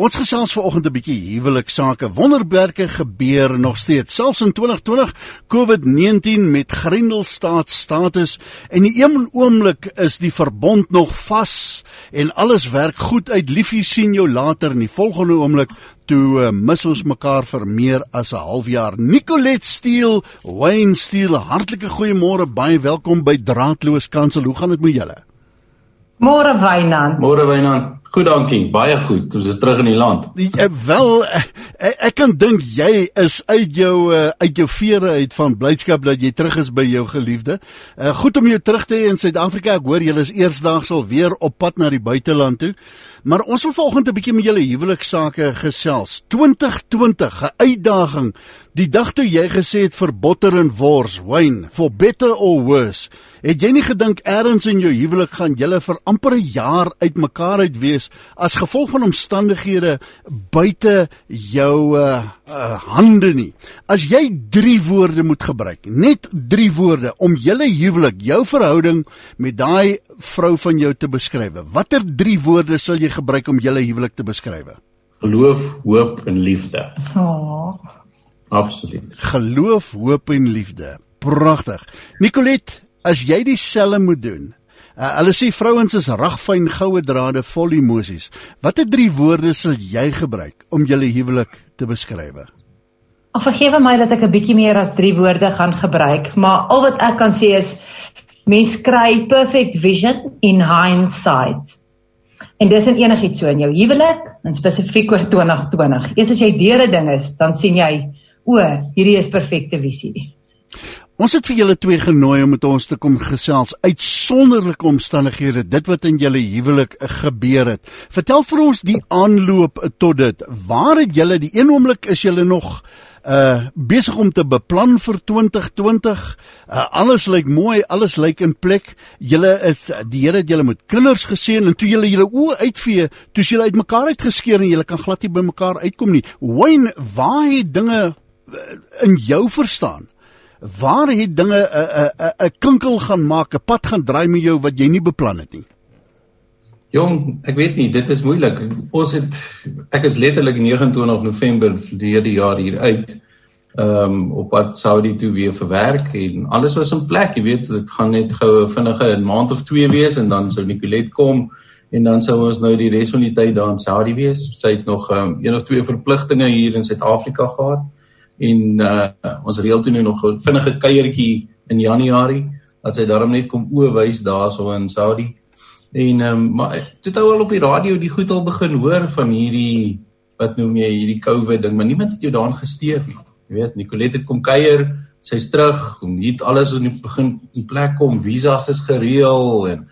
Ons gesels vanoggend 'n bietjie huwelik sake. Wonderwerke gebeur nog steeds, selfs in 2020, COVID-19 met Grendelstaat status en die een oomblik is die verbond nog vas en alles werk goed uit. Liefie sien jou later in die volgende oomblik toe uh, mis ons mekaar vir meer as 'n halfjaar. Nicolet Steel, Wayne Steel, hartlike goeiemôre, baie welkom by Draadloos Kansel. Hoe gaan dit met julle? Môre Wynand. Môre Wynand. Goed dankie, baie goed. Ons is terug in die land. Die, uh, wel ek, eh, ek kan dink jy is uit jou uit jou vere uit van blydskap dat jy terug is by jou geliefde. Uh, goed om jou terug te hê in Suid-Afrika. Ek hoor julle is eersdaagsal weer op pad na die buiteland toe. Maar ons wil vanoggend 'n bietjie met julle huweliksake gesels. 2020, 'n uitdaging. Die dag toe jy gesê het vir botter en wors, wyn, for better or worse. Het jy nie gedink eers in jou huwelik gaan julle vir amper 'n jaar uitmekaar uit wees as gevolg van omstandighede buite jou uh, uh, hande nie? As jy 3 woorde moet gebruik, net 3 woorde om julle huwelik, jou verhouding met daai vrou van jou te beskryf. Watter 3 woorde sal jy gebruik om julle huwelik te beskryf? Geloof, hoop en liefde. Oh. Absoluut. Geloof, hoop en liefde. Pragtig. Nicolet, as jy dieselfde moet doen. Uh, hulle sê vrouens is ragfyn goue drade vol emosies. Watter drie woorde sal jy gebruik om julle huwelik te beskryf? Ag vergewe my dat ek 'n bietjie meer as 3 woorde gaan gebruik, maar al wat ek kan sê is mens kry perfect vision in hindsight. En dis in enigiets so in jou huwelik, en spesifiek oor 2020. Eers as jy deur 'n ding is, dan sien jy, o, hierdie is perfekte visie. Ons het vir julle twee genooi om met ons te kom gesels uitsonderlike omstandighede, dit wat in julle huwelik gebeur het. Vertel vir ons die aanloop tot dit. Waar het julle die een oomblik is julle nog uh besig om te beplan vir 2020. Uh alles lyk mooi, alles lyk in plek. Julle is die Here het julle met kinders geseën en toe julle julle oë uitvee, toe julle uitmekaar uitgeskeer en julle kan glad nie by mekaar uitkom nie. Wayne, waar het dinge uh, in jou verstaan? Waar het dinge 'n uh, 'n uh, 'n kinkel gaan maak, 'n pad gaan draai met jou wat jy nie beplan het nie? Jong, ek weet nie, dit is moeilik. Ons het ek is letterlik 29 November verlede jaar hier uit. Ehm um, op pad Saudi toe weer vir werk en alles was in plek. Jy weet, dit gaan net gou vinnige 'n maand of 2 wees en dan sou Nicolet kom en dan sou ons nou die res van die tyd daar in Saudi wees. Sy het nog ehm um, een of twee verpligtinge hier in Suid-Afrika gehad en uh ons reël toe nou nog 'n vinnige kuiertjie in Januarie dat sy daarom net kom oowys daarso in Saudi. En ehm um, maar toe het al op die radio die goed al begin hoor van hierdie wat noem jy hierdie COVID ding, maar niemand het jou daaraan gesteer nie. Jy weet, Nicolet het kom kuier, sy's terug, en hier het alles in die begin in plek kom, visas is gereël en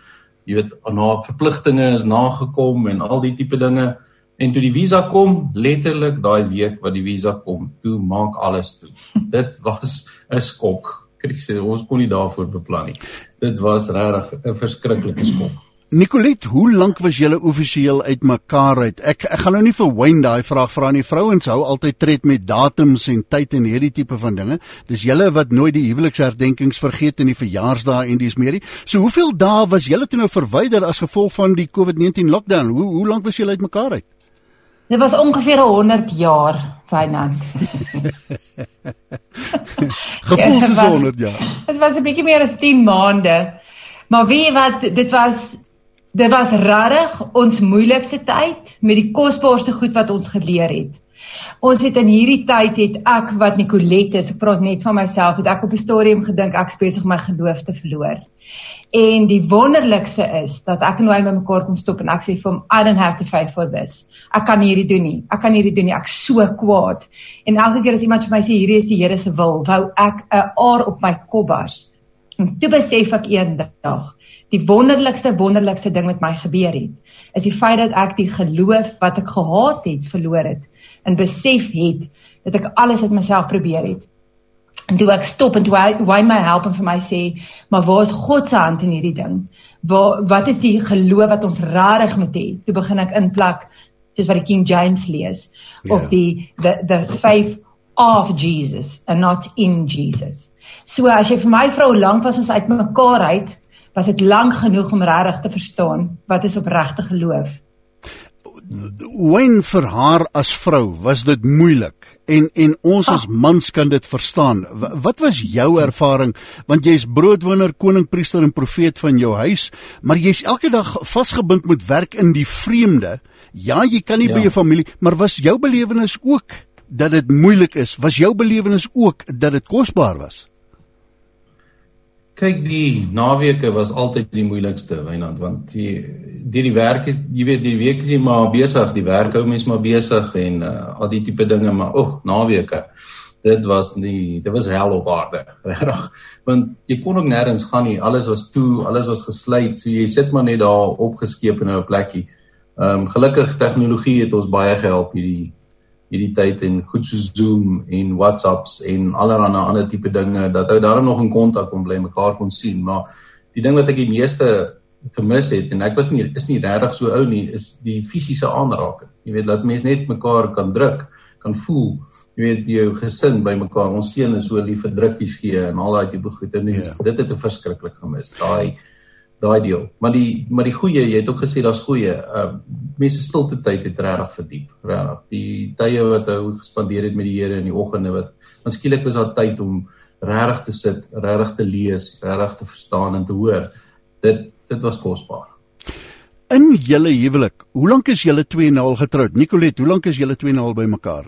jy weet, na verpligtinge is nagekom en al die tipe dinge. En toe die visa kom, letterlik daai week wat die visa kom, toe maak alles toe. Dit was 'n skok. Krisis, ons kon nie daarvoor beplan nie. Dit was regtig 'n verskriklike skok. Nicolet, hoe lank was julle offisieel uitmekaar uit? Ek ek gaan nou nie vir Wayne daai vraag vra nie. Vrouens hou altyd tred met datums en tyd en hierdie tipe van dinge. Dis julle wat nooit die huweliksherdenkings vergeet en die verjaarsdae en dis meer nie. So hoeveel dae was julle toe nou verwyder as gevolg van die COVID-19 lockdown? Hoe hoe lank was julle uitmekaar uit? Dit was ongeveer 100 jaar, Fynand. Gevoel is 100 jaar. Dit was 'n bietjie meer as 10 maande. Maar wie wat dit was Dit was regtig ons moeilikste tyd met die kosbaarste goed wat ons geleer het. Ons het in hierdie tyd het ek wat Nicolette is, ek praat net van myself, het ek op 'n stadium gedink ek besig my geloof te verloor. En die wonderlikste is dat ek en hy met mekaar kon stop en ek sê vir hom I don't have to fight for this. Ek kan hierdie doen nie. Ek kan hierdie doen nie. Ek's so kwaad. En elke keer as iemand vir my sê hierdie is die Here se wil, wou ek 'n aar op my kop bars. En toe besef ek eendag die wonderlikste wonderlikste ding met my gebeur het is die feit dat ek die geloof wat ek gehaat het verloor het en besef het dat ek alles uit myself probeer het en toe ek stop en toe hy why my help en vir my sê maar waar is God se hand in hierdie ding waar wat is die geloof wat ons rarig moet hê toe begin ek inplak soos wat die King James lees yeah. of ja. die the the faith of Jesus and not in Jesus so as jy vir my vrou lank was ons uit mekaar uit was dit lank genoeg om regtig te verstaan wat is opregte geloof. Wyn vir haar as vrou was dit moeilik en en ons as mans kan dit verstaan. Wat was jou ervaring want jy's broodwinner, koningpriester en profeet van jou huis, maar jy's elke dag vasgebind met werk in die vreemde. Ja, jy kan nie ja. by jou familie, maar was jou belewenis ook dat dit moeilik is? Was jou belewenis ook dat dit kosbaar was? Kyk, die naweke was altyd die moeilikste, Wynand, want die die die werk is, jy weet, die week is jy maar besig, die werk hou mens maar besig en uh, al die tipe dinge, maar o, oh, naweke. Dit was nie, dit was hel op aarde, regtig. Want jy kon ook nêrens gaan nie, alles was toe, alles was gesluit, so jy sit maar net daar opgeskeep in 'n plekkie. Ehm um, gelukkig tegnologie het ons baie gehelp hierdie hierdie tyd en goed soos Zoom en WhatsApps en allerlei ander tipe dinge dat ou daarom nog in kontak kon bly, mekaar kon sien, maar die ding wat ek die meeste gemis het en ek was nie is nie regtig so ou nie, is die fisiese aanraking. Jy weet, laat mense net mekaar kan druk, kan voel. Jy weet jou gesin by mekaar. Ons seun is so lief vir drukkies gee en al daai tipe goed en yeah. Dit het 'n verskriklik gemis. Daai daai deel. Maar die maar die goeie, jy het ook gesê daar's goeie. Uh mense stilte tyd het regtig verdiep, regtig. Die tye wat hy gespandeer het met die Here in die oggende wat want skielik was daar tyd om regtig te sit, regtig te lees, regtig te verstaan en te hoor. Dit dit was kosbaar. In julle huwelik, hoe lank is julle twee nou al getroud? Nicolet, hoe lank is julle twee nou al bymekaar?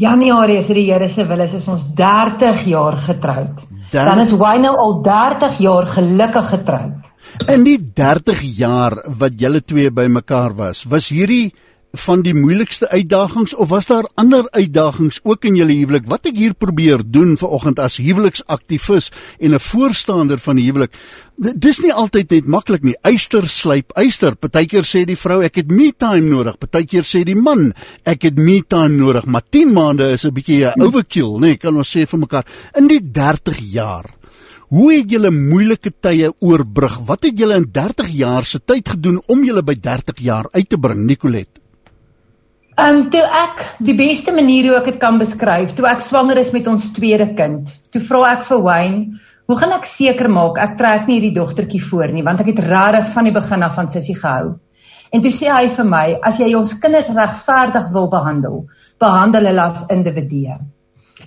Januarie is die Here se wil is ons 30 jaar getroud. Dan is Wynel al 30 jaar gelukkig getroud. In die 30 jaar wat julle twee bymekaar was, was hierdie van die moeilikste uitdagings of was daar ander uitdagings ook in julle huwelik? Wat ek hier probeer doen vanoggend as huweliksaktivis en 'n voorstander van die huwelik. Dis nie altyd net maklik nie. Eyster slyp eyster. Partykeer sê die vrou ek het me time nodig. Partykeer sê die man ek het me time nodig. Maar 10 maande is 'n bietjie 'n overkill, nê? Nee, kan ons sê vir mekaar. In die 30 jaar Hoe het julle moeilike tye oorbrug? Wat het julle in 30 jaar se tyd gedoen om julle by 30 jaar uit te bring, Nicolet? Ehm um, toe ek die beste manier hoe ek dit kan beskryf, toe ek swanger is met ons tweede kind, toe vra ek vir Wayne, "Hoe gaan ek seker maak ek trek nie hierdie dogtertjie voor nie, want ek het regtig van die begin af van Sissie gehou." En toe sê hy vir my, "As jy ons kinders regverdig wil behandel, behandel hulle as individue."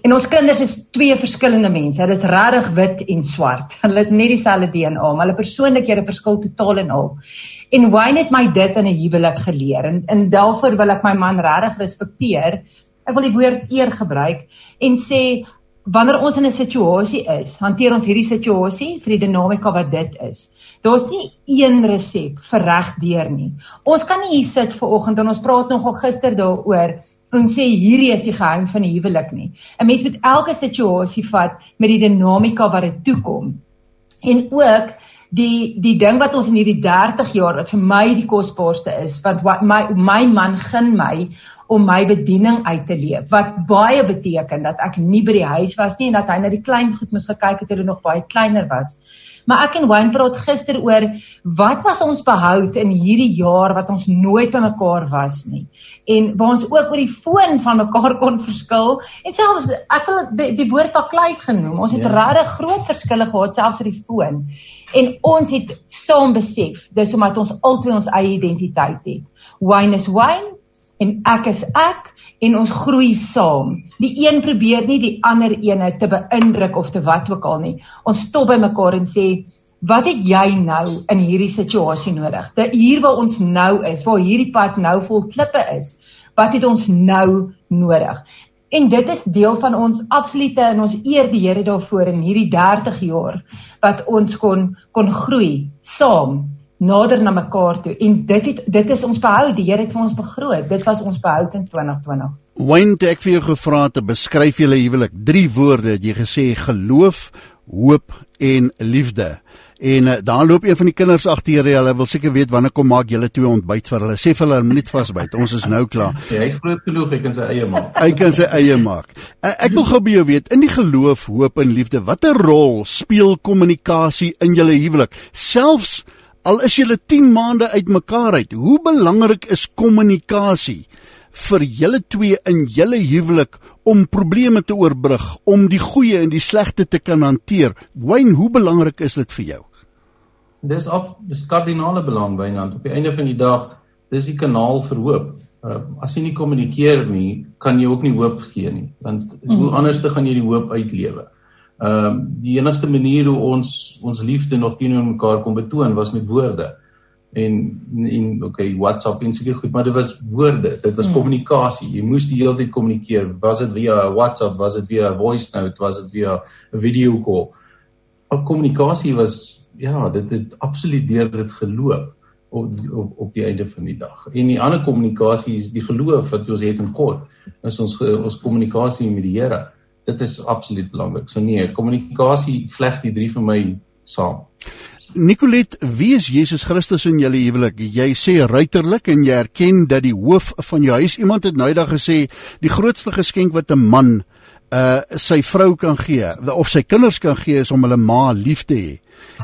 En ons kinders is twee verskillende mense. Hulle is regtig wit en swart. Hulle het net dieselfde DNA, maar hulle persoonlikhede verskil totaal en al. En Wayne het my dit in 'n huwelik geleer en en daarvoor wil ek my man regtig respekteer. Ek wil die woord eer gebruik en sê wanneer ons in 'n situasie is, hanteer ons hierdie situasie vir die dinamika wat dit is. Daar's nie een resep vir regdeur nie. Ons kan nie hier sit ver oggend en ons praat nogal gister daaroor en sê hierdie is die geheim van die huwelik nie. 'n Mens moet elke situasie vat met die dinamika wat dit toekom. En ook die die ding wat ons in hierdie 30 jaar wat vir my die kosbaarste is, want wat my my man gun my om my bediening uit te leef wat baie beteken dat ek nie by die huis was nie en dat hy na die klein goed moes gekyk het toe hy nog baie kleiner was. Maar ek en Wayne praat gister oor wat was ons behoud in hierdie jaar wat ons nooit by mekaar was nie. En waar ons ook oor die foon van mekaar kon verskil en selfs ek wil die, die woord baklei genoem. Ons het ja. regtig groot verskille gehad selfs oor die foon. En ons het saam besef dis omdat ons albei ons eie identiteit het. Wayne is Wayne en ek is ek en ons groei saam. Die een probeer nie die ander ene te beïndruk of te wat ook al nie. Ons stop by mekaar en sê, "Wat het jy nou in hierdie situasie nodig? Dat hier waar ons nou is, waar hierdie pad nou vol klippe is, wat het ons nou nodig?" En dit is deel van ons absolute en ons eer die Here daarvoor in hierdie 30 jaar wat ons kon kon groei saam nader na mekaar toe. En dit het dit is ons behou die Here het vir ons begroot. Dit was ons behou in 2020 Wayne ek vir jou gevra te beskryf julle huwelik drie woorde. Het jy gesê geloof hoop en liefde. En uh, daar loop een van die kinders agter jy hulle wil seker weet wanneer kom maak julle twee ontbyt vir hulle. Sê vir hulle minuut vasbyt. Ons is nou klaar. Ja, hy is groot genoeg hy kan sy eie maak. Hy kan sy eie maak. Uh, ek wil gou by jou weet in die geloof hoop en liefde watter rol speel kommunikasie in julle huwelik? Selfs Al is julle 10 maande uitmekaar uit, hoe belangrik is kommunikasie vir julle twee in julle huwelik om probleme te oorbrug, om die goeie en die slegte te kan hanteer? Wayne, hoe belangrik is dit vir jou? Dis op dis kardinale belang byna. Op die einde van die dag, dis die kanaal vir hoop. Uh, as jy nie kommunikeer nie, kan jy ook nie hoop gee nie. Want mm. hoe anders te gaan jy die hoop uitlewe? Ehm uh, die enigste manier hoe ons ons liefde nog teenoor mekaar kon betoon was met woorde. En en okay, WhatsApp en seker goed, maar dit was woorde, dit was mm. kommunikasie. Jy moes die hele tyd kommunikeer. Was dit via WhatsApp, was dit via voice note, was dit via 'n video call? Al kommunikasie was ja, dit het absoluut deur dit geloop op op op die einde van die dag. En die ander kommunikasie is die geloof wat ons het in God. Is ons ons kommunikasie met die Here. Dit is absoluut belangrik. So nee, kommunikasie vleg die drie vir my saam. Nicolet, wie is Jesus Christus in julle huwelik? Jy sê ruiterlik en jy erken dat die hoof van jou huis iemand het nou eendag gesê die grootste geskenk wat 'n man uh sy vrou kan gee of sy kinders kan gee is om hulle ma lief te hê.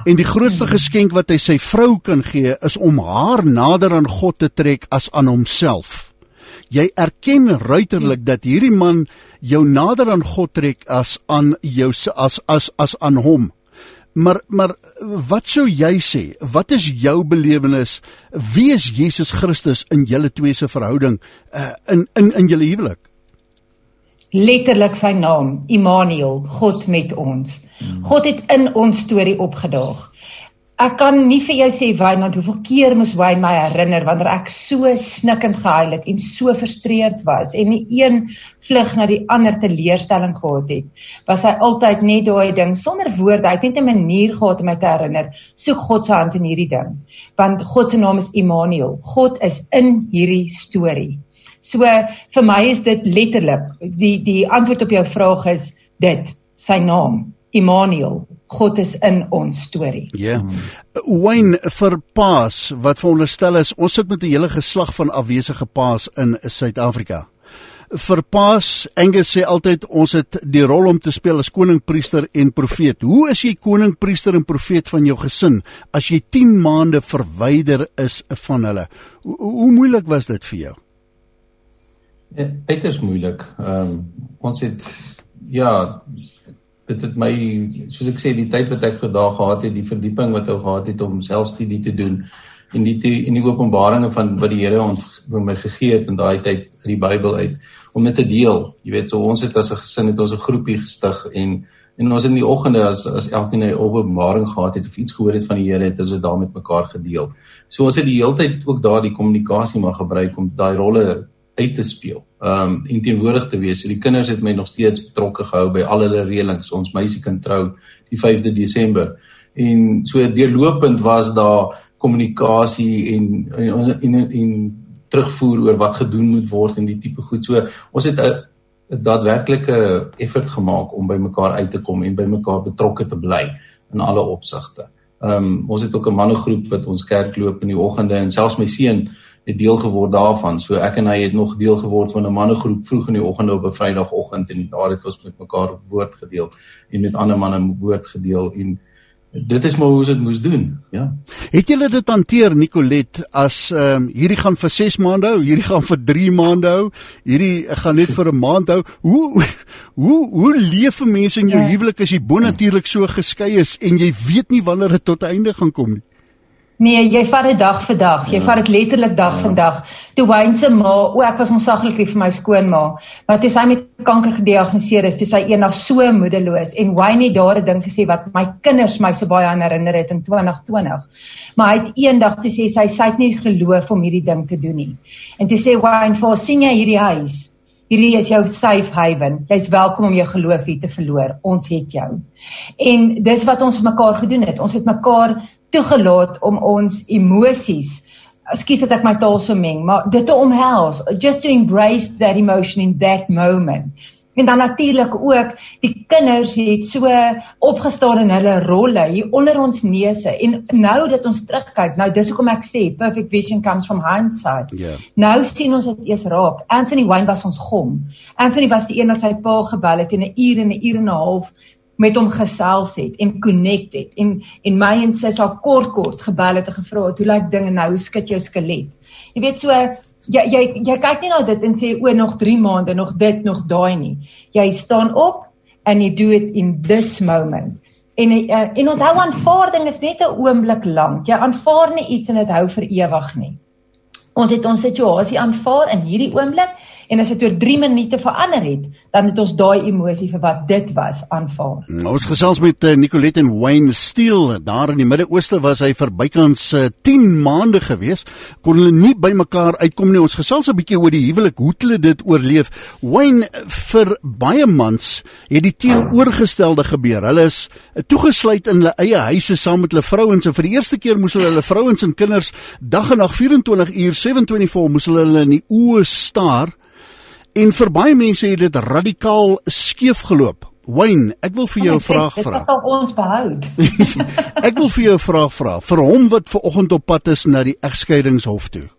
En die grootste geskenk wat hy sy vrou kan gee is om haar nader aan God te trek as aan homself. Jy erken ruiterlik dat hierdie man jou nader aan God trek as aan jou as as as aan hom. Maar maar wat sou jy sê? Wat is jou belewenis? Wie is Jesus Christus in julle twee se verhouding uh, in in in julle huwelik? letterlik sy naam, Immanuel, God met ons. Hmm. God het in ons storie opgedaag. Ek kan nie vir jou sê Wynand hoeveel keer moes hy my herinner wanneer ek so snikkend gehuil het en so frustreerd was en nie een vlug na die ander teleurstelling gehad het. Was hy altyd net daai ding sonder woorde, hy het net 'n manier gehad om my te herinner, soek God se hand in hierdie ding. Want God se naam is Immanuel. God is in hierdie storie. So vir my is dit letterlik die die antwoord op jou vraag is dit sy naam Immanuel God is in ons storie. Ja. Yeah. Wayne vir Paas wat veronderstel is ons sit met 'n hele geslag van afwesige Paas in Suid-Afrika. Vir Paas Angus sê altyd ons het die rol om te speel as koning, priester en profeet. Hoe is jy koning, priester en profeet van jou gesin as jy 10 maande verwyder is van hulle? Hoe, hoe moeilik was dit vir jou? Ja, dit is moeilik. Ehm um, ons het ja, dit het my soos ek sê die tyd wat ek vandag gehad het, die verdieping wat ek gehad het om selfstudie te doen en die te, en die openbaringe van wat die Here ons vir my gegee het in daai tyd uit die Bybel uit om dit te deel. Jy weet, so ons het as 'n gesin het ons 'n groepie gestig en en ons in die oggende as as elkeen 'n openbaring gehad het of iets gehoor het van die Here, het ons dit daar met mekaar gedeel. So ons het die hele tyd ook daardie kommunikasie maar gebruik om daai rolle uit te speel. Um en teenwoordig te wees. So die kinders het my nog steeds betrokke gehou by al hulle reëlings. Ons meisiekind trou die 5de Desember. En so deurlopend was daar kommunikasie en, en ons en, en, en terugvoer oor wat gedoen moet word en die tipe goed. So ons het 'n daadwerklike effort gemaak om by mekaar uit te kom en by mekaar betrokke te bly in alle opsigte. Um ons het ook 'n mannegroep wat ons kerk loop in die oggende en selfs my seun het deel geword daarvan. So ek en hy het nog deel geword van 'n mannegroep vroeg in die oggend op 'n Vrydagoggend en daar het ons met mekaar woord gedeel en met ander manne woord gedeel en dit is maar hoe ons dit moes doen, ja. Het julle dit hanteer Nicolet as ehm um, hierdie gaan vir 6 maande hou, hierdie gaan vir 3 maande hou, hierdie gaan net vir 'n maand hou. Hoe hoe hoe leef mense in jou ja. huwelik as jy bonatuurlik so geskei is en jy weet nie wanneer dit tot einde gaan kom nie? Nee, jy vat dit dag vir dag. Jy ja. vat dit letterlik dag ja. van dag. Toe Wayne se ma, o ek was onsaglik lief vir my skoonma, maar toe sy met kanker gediagnoseer is, toe sy eendag so moedeloos en Wayne het daar 'n ding gesê wat my kinders my so baie aan herinner het in 2020. Maar hy het eendag toe sê sy sy het nie geloof om hierdie ding te doen nie. En toe sê Wayne, "Vir sien jy hierdie huis? Hierdie is jou safe haven. Jy's welkom om jou geloof hier te verloor. Ons het jou." En dis wat ons mekaar gedoen het. Ons het mekaar toegelaat om ons emosies. Ekskuus dat ek my taal so meng maar dit te omhels. Just to embrace that emotion in that moment. En dan natuurlik ook die kinders het so opgestaan in hulle rolle hier onder ons neuse. En nou dat ons terugkyk nou dis hoekom ek sê perfect vision comes from hindsight. Yeah. nou sien ons dit eers raak. Anthony Wayne was ons gom. Anthony was die een wat sy pa gebel het in 'n uur en 'n uur en 'n half met hom gesels het en connect het. En en my en sy sal kort kort gebel het en gevra het hoe lyk dinge nou? Hoe skud jou skelet? Jy weet so jy jy jy kyk nie na dit en sê o nog 3 maande nog dit nog daai nie. Jy staan op and you do it in this moment. En uh, en onthou aanvaarding is net 'n oomblik lank. Jy aanvaar nie iets en dit hou vir ewig nie. Ons het ons situasie aanvaar in hierdie oomblik en as dit oor 3 minute verander het, dan het ons daai emosie vir wat dit was aanvaar. Nou, ons gesels met uh, Nicolette en Wayne Steele. Daar in die Midde-Ooste was hy vir bykans uh, 10 maande gewees. Kon hulle nie by mekaar uitkom nie. Ons gesels 'n bietjie oor die huwelik, hoe hulle dit oorleef. Wayne vir baie mans het die teenoorgestelde gebeur. Hulle is uh, toegesluit in hulle eie huise saam met hulle vrouens en vir die eerste keer moes hulle hulle vrouens en kinders dag en nag 24 uur 724 moes hulle hulle in die oë staar En vir baie mense het dit radikaal skeef geloop. Wayne, ek wil vir jou 'n vraag vra. Dit sal ons behou. ek wil vir jou 'n vraag vra vir hom wat ver oggend op pad is na die egskeidingshof toe.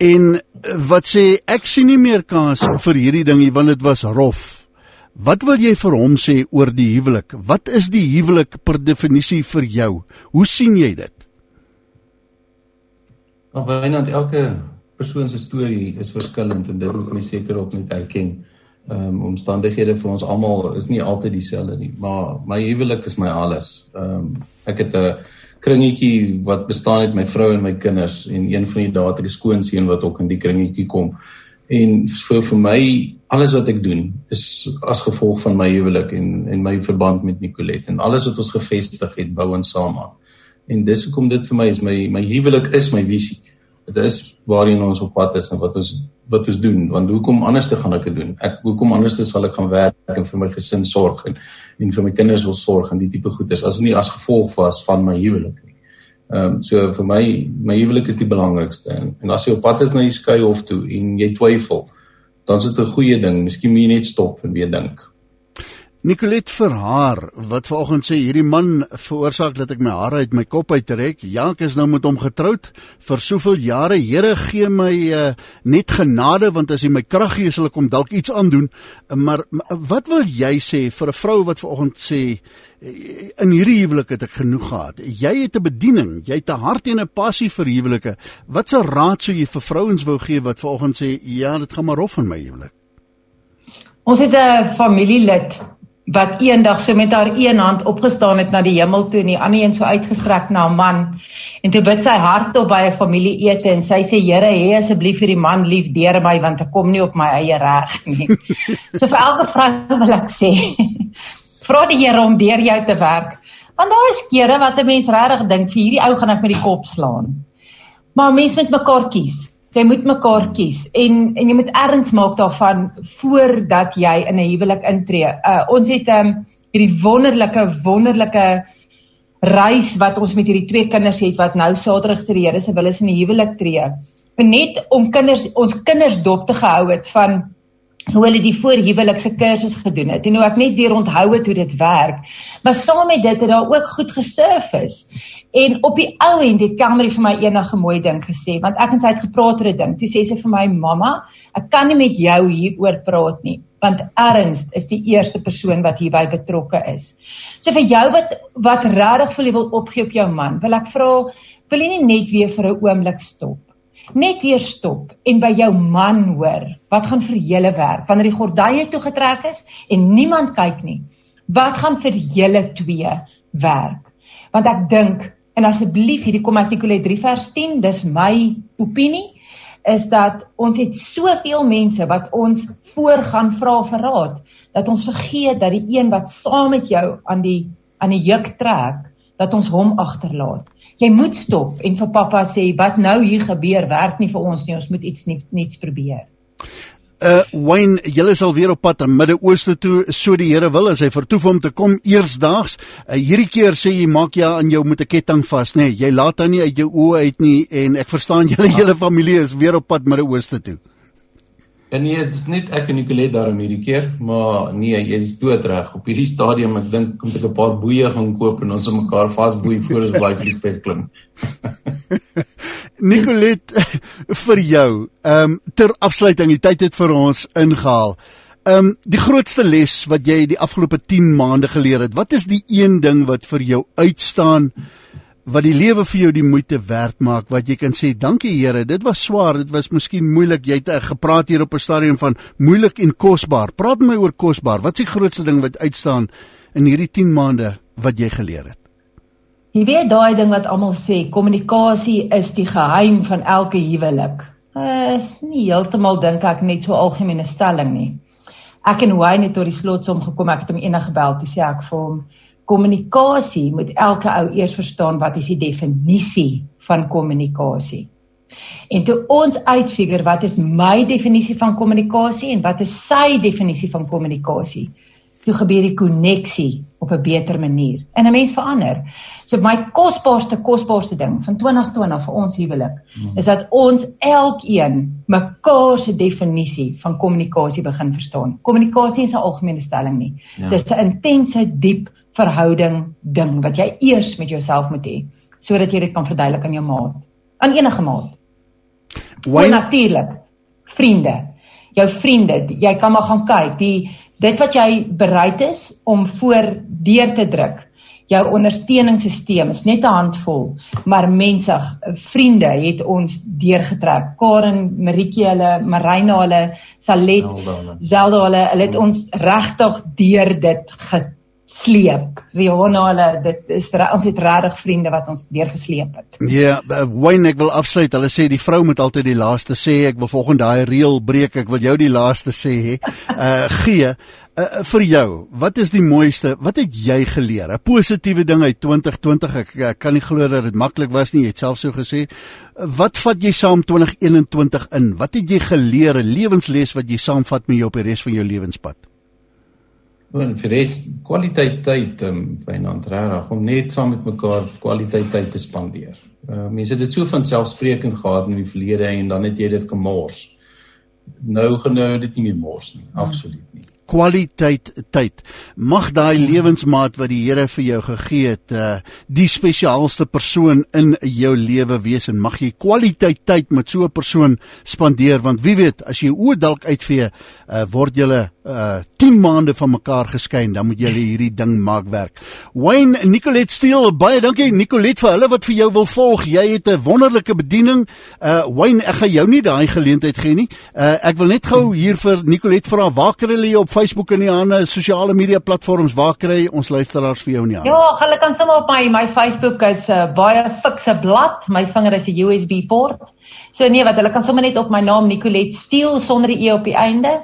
En wat sê ek sien nie meer kans vir hierdie ding nie want dit was rof. Wat wil jy vir hom sê oor die huwelik? Wat is die huwelik per definisie vir jou? Hoe sien jy dit? Of Wynand elke persoon se storie is verskillend en dit moet mens seker op net erken. Ehm um, omstandighede vir ons almal is nie altyd dieselfde nie, maar my huwelik is my alles. Ehm um, ek het 'n kringetjie wat bestaan uit my vrou en my kinders en een van die dae het ek 'n skoonseun wat ook in die kringetjie kom. En vir vir my alles wat ek doen is as gevolg van my huwelik en en my verband met Nicolet en alles wat ons gevestig het bou ons saam aan. En dis hoekom dit vir my is my my huwelik is my visie dit is waarheen ons op pad is en wat ons wat ons doen want hoekom anders te gaan ek dit doen? Ek hoekom anders te sal ek gaan werk en vir my gesin sorg en en vir my kinders wil sorg en die tipe goed is as nie as gevolg was van my huwelik nie. Ehm um, so vir my my huwelik is die belangrikste. En, en as jy op pad is na die skei hof toe en jy twyfel dan is dit 'n goeie ding. Miskien moet jy net stop en weer dink Nicolet vir haar wat vanoggend sê hierdie man veroorsaak dat ek my hare uit my kop uittrek. Ja, ek is nou met hom getroud vir soveel jare. Here gee my uh, net genade want as hy my krag gee sal ek hom dalk iets aandoen. Maar, wat wil jy sê vir 'n vrou wat vanoggend sê eh, in hierdie huwelik het ek genoeg gehad. Jy het 'n bediening, jy het 'n hart en 'n passie vir huwelike. Wat 'n raad sou jy vir vrouens wou gee wat vanoggend sê ja, dit gaan maar rof in my huwelik? Ons het 'n familielid wat eendag so met haar een hand opgestaan het na die hemel toe en die ander een so uitgestrek na 'n man en toe bid sy hardop by 'n familie ete en sy sê Here hê asseblief vir die man lief deur my want ek kom nie op my eie reg nie. so vir elke vrou wil ek sê vra die Here om deur jou te werk want daar is kere wat 'n mens regtig dink vir hierdie ou gaan ek met die kop slaan. Maar mense moet mekaar kies jy moet mekaar kies en en jy moet erns maak daarvan voordat jy in 'n huwelik intree. Uh ons het um hierdie wonderlike wonderlike reis wat ons met hierdie twee kinders het wat nou Saterdag te die Here se wil is in die huwelik tree. Net om kinders ons kinders dop te gehou het van hoe hulle die voorhuwelikse kursus gedoen het en hoe ek net weer onthou het hoe dit werk. Maar saam met dit het daar ook goed gesurfis. En op die ou end het Kamrie vir my enige mooi ding gesê, want ek en sy het gepraat oor 'n ding. Toe sê sy vir my: "Mamma, ek kan nie met jou hieroor praat nie, want Ernst is die eerste persoon wat hierby betrokke is." So vir jou wat wat regtig voel jy wil opgee op jou man, wil ek vra, wil jy nie net weer vir 'n oomblik stop? Net weer stop en by jou man hoor, wat gaan vir julle werk wanneer die gordye toegetrek is en niemand kyk nie? Wat gaan vir julle twee werk? Want ek dink En asseblief hierdie kom artikel 3 vers 10, dis my opinie is dat ons het soveel mense wat ons voorgaan vra vir raad dat ons vergeet dat die een wat saam met jou aan die aan die juk trek dat ons hom agterlaat. Jy moet stop en vir pappa sê wat nou hier gebeur werk nie vir ons nie, ons moet iets nuuts probeer. Uh Wayne, julle sal weer op pad na Midde-Ooste toe, so die Here wil as hy vertoef om te kom eersdaags. Uh, hierdie keer sê jy maak jy aan jou met 'n ketting vas, nê? Nee, jy laat dan nie uit jou oë uit nie en ek verstaan julle hele familie is weer op pad Midde-Ooste toe. Ja nee, dit is net ek en Nicolet daarom hierdie keer, maar nee, jy is doodreg. Op hierdie stadium ek dink kom ek 'n paar boeie gaan koop en ons se mekaar vasboei voor ons bly vliegtuig klim. Nicolet vir jou. Ehm um, ter afsluiting, die tyd het vir ons ingehaal. Ehm um, die grootste les wat jy die afgelope 10 maande geleer het. Wat is die een ding wat vir jou uitstaan wat die lewe vir jou die moeite werd maak wat jy kan sê dankie Here dit was swaar dit was miskien moeilik jy het uh, gepraat hier op 'n stadium van moeilik en kosbaar praat my oor kosbaar wat is die grootste ding wat uitstaan in hierdie 10 maande wat jy geleer het Jy weet daai ding wat almal sê, kommunikasie is die geheim van elke huwelik. Is nie heeltemal dink ek net so algemene stelling nie. Ek en Wayne het tot die slotsom gekom. Ek het hom eendag gebel toe sê ek vir hom kommunikasie moet elke ou eers verstaan wat is die definisie van kommunikasie. En toe ons uitfigure wat is my definisie van kommunikasie en wat is sy definisie van kommunikasie, toe gebeur die koneksie op 'n beter manier. En 'n mens verander. So my kosbaarste kosbaarste ding van 2020 vir ons huwelik hmm. is dat ons elkeen mekaar se definisie van kommunikasie begin verstaan. Kommunikasie is 'n algemene stelling nie. Ja. Dis 'n intense, diep verhouding ding wat jy eers met jouself moet hê sodat jy dit kan verduidelik aan jou maat. Aan enige maat. Why natuurlik. Vriende. Jou vriende, jy kan maar gaan kyk. Die dit wat jy bereid is om voor deur te druk. Jou ondersteuningssisteem is net 'n handvol, maar mense, vriende het ons deurgetrek. Karen, Maritjie, hulle, Marina, hulle, Salet, Zelda, hulle, hulle het ons regtig deur dit getrek sleep. Rihanna hulle dit is ons het regtig vriende wat ons deurgesleep het. Ja, yeah, Wayne ek wil afsluit. Hulle sê die vrou moet altyd die laaste sê. Ek wil volgens daai reël breek. Ek wil jou die laaste sê hè. Uh gee uh, vir jou. Wat is die mooiste? Wat het jy geleer? 'n Positiewe ding uit 2020. Ek, ek kan nie glo dat dit maklik was nie. Jy het self so gesê. Wat vat jy saam 2021 in? Wat het jy geleer? 'n Lewensles wat jy saamvat met jou op die res van jou lewenspad? En vir res kwaliteit tyd um, Wynand regtig om net saam met mekaar kwaliteit tyd te spandeer. Uh, mense het dit so van selfsprekend gehad in die verlede en dan het jy dit gemors. Nou genou dit nie meer mors nie, absoluut nie. Kwaliteit tyd. Mag daai lewensmaat wat die Here vir jou gegee het, uh die spesiaalste persoon in jou lewe wees en mag jy kwaliteit tyd met so 'n persoon spandeer want wie weet as jy oë dalk uitvee, uh word julle uh 10 maande van mekaar geskei dan moet julle hierdie ding maak werk. Wayne Nicolet Steel, baie dankie Nicolet vir hulle wat vir jou wil volg. Jy het 'n wonderlike bediening. Uh Wayne, ek gaan jou nie daai geleentheid gee nie. Uh ek wil net gou hier vir Nicolet vra waar kry hulle jou op Facebook en die ander sosiale media platforms? Waar kry ons luisteraars vir jou nie aan? Ja, hulle kan sommer op my my Facebook is 'n uh, baie fikse blad. My vinger is 'n USB poort. So nee, wat hulle kan sommer net op my naam Nicolet Steel sonder die e op die einde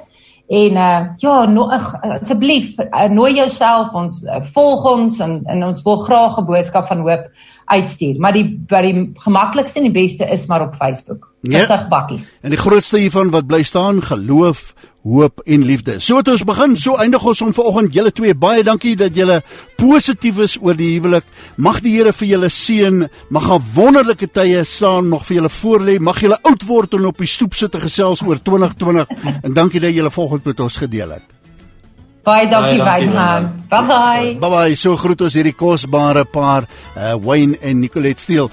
En uh ja, no, asseblief uh, nooi jouself ons uh, volg ons en en ons wil graag 'n boodskap van hoop uitstuur. Maar die by die gemaklikste en die beste is maar op Facebook. Ja. Gesig bakkies. En die grootste hiervan wat bly staan, geloof, hoop en liefde. So het ons begin, so eindig ons om vanoggend julle twee baie dankie dat julle positief is oor die huwelik. Mag die Here vir julle seën, mag 'n wonderlike tye staan nog vir julle voorlê. Mag julle oud word en op die stoep sit te gesels oor 2020 en dankie dat julle vanoggend met ons gedeel het. Baie dankie Wynand. Bye bye. Bye bye. So groet ons hierdie kosbare paar, uh, Wayne en Nicolette Steele.